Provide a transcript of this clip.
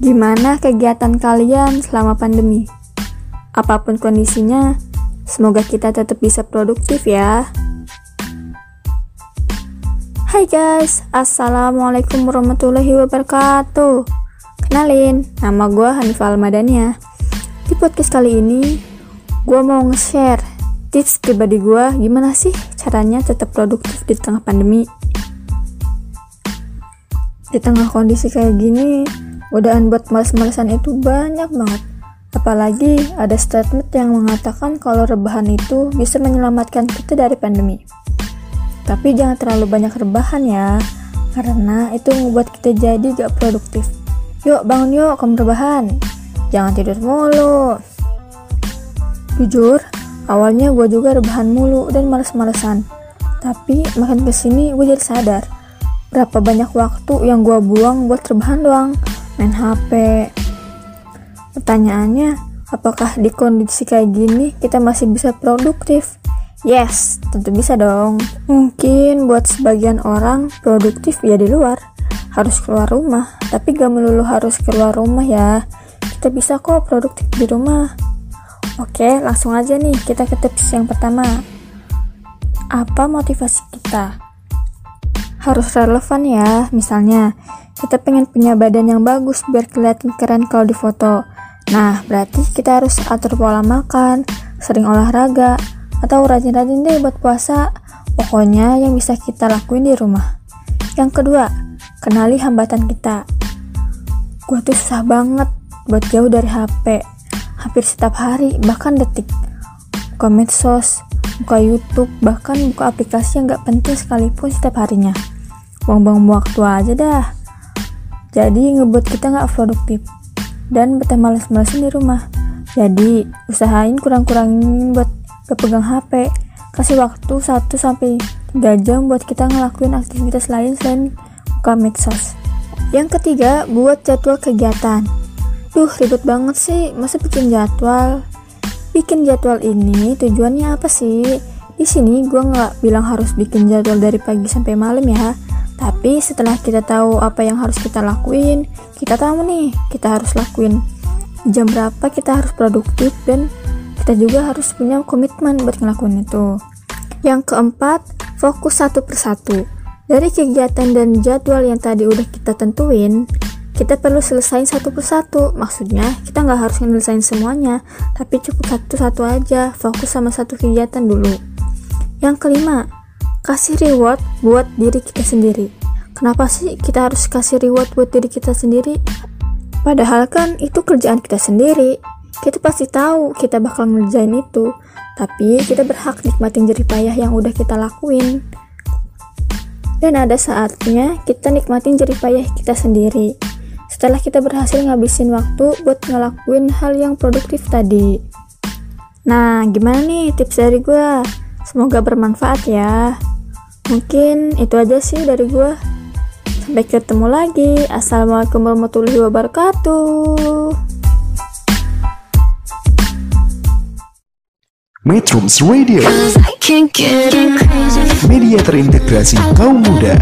Gimana kegiatan kalian selama pandemi? Apa pun kondisinya, semoga kita tetap bisa produktif ya. Hai guys, Assalamualaikum warahmatullahi wabarakatuh Kenalin, nama gue Hanifah Almadania Di podcast kali ini, gue mau nge-share tips pribadi gue gimana sih caranya tetap produktif di tengah pandemi Di tengah kondisi kayak gini, godaan buat males-malesan itu banyak banget Apalagi ada statement yang mengatakan kalau rebahan itu bisa menyelamatkan kita dari pandemi tapi jangan terlalu banyak rebahan ya, karena itu membuat kita jadi gak produktif. Yuk bangun yuk, kamu rebahan. Jangan tidur mulu. Jujur, awalnya gue juga rebahan mulu dan males-malesan. Tapi makin ke sini gue jadi sadar, berapa banyak waktu yang gue buang buat rebahan doang, main HP. Pertanyaannya, apakah di kondisi kayak gini kita masih bisa produktif? Yes, tentu bisa dong. Mungkin buat sebagian orang produktif ya di luar, harus keluar rumah. Tapi gak melulu harus keluar rumah ya. Kita bisa kok produktif di rumah. Oke, langsung aja nih kita ke tips yang pertama. Apa motivasi kita? Harus relevan ya. Misalnya, kita pengen punya badan yang bagus biar kelihatan keren kalau di foto. Nah, berarti kita harus atur pola makan, sering olahraga, atau rajin-rajin deh buat puasa. Pokoknya yang bisa kita lakuin di rumah. Yang kedua, kenali hambatan kita. Gue tuh susah banget buat jauh dari HP. Hampir setiap hari, bahkan detik. Buka medsos, buka YouTube, bahkan buka aplikasi yang gak penting sekalipun setiap harinya. Buang-buang waktu aja dah. Jadi ngebuat kita gak produktif. Dan betah males-malesan di rumah. Jadi, usahain kurang-kurangin buat gak pegang HP kasih waktu 1 sampai 3 jam buat kita ngelakuin aktivitas lain selain buka medsos. Yang ketiga buat jadwal kegiatan. Duh ribet banget sih. Masa bikin jadwal? Bikin jadwal ini tujuannya apa sih? Di sini gue nggak bilang harus bikin jadwal dari pagi sampai malam ya tapi setelah kita tahu apa yang harus kita lakuin kita tahu nih kita harus lakuin jam berapa kita harus produktif dan kita juga harus punya komitmen buat ngelakuin itu. Yang keempat, fokus satu persatu. Dari kegiatan dan jadwal yang tadi udah kita tentuin, kita perlu selesain satu persatu. Maksudnya, kita nggak harus nyelesain semuanya, tapi cukup satu-satu aja, fokus sama satu kegiatan dulu. Yang kelima, kasih reward buat diri kita sendiri. Kenapa sih kita harus kasih reward buat diri kita sendiri? Padahal kan itu kerjaan kita sendiri, kita pasti tahu kita bakal ngerjain itu, tapi kita berhak nikmatin jerih payah yang udah kita lakuin. Dan ada saatnya kita nikmatin jerih payah kita sendiri. Setelah kita berhasil ngabisin waktu buat ngelakuin hal yang produktif tadi. Nah, gimana nih tips dari gue? Semoga bermanfaat ya. Mungkin itu aja sih dari gue. Sampai ketemu lagi. Assalamualaikum warahmatullahi wabarakatuh. Metrums Radio, media terintegrasi kaum muda.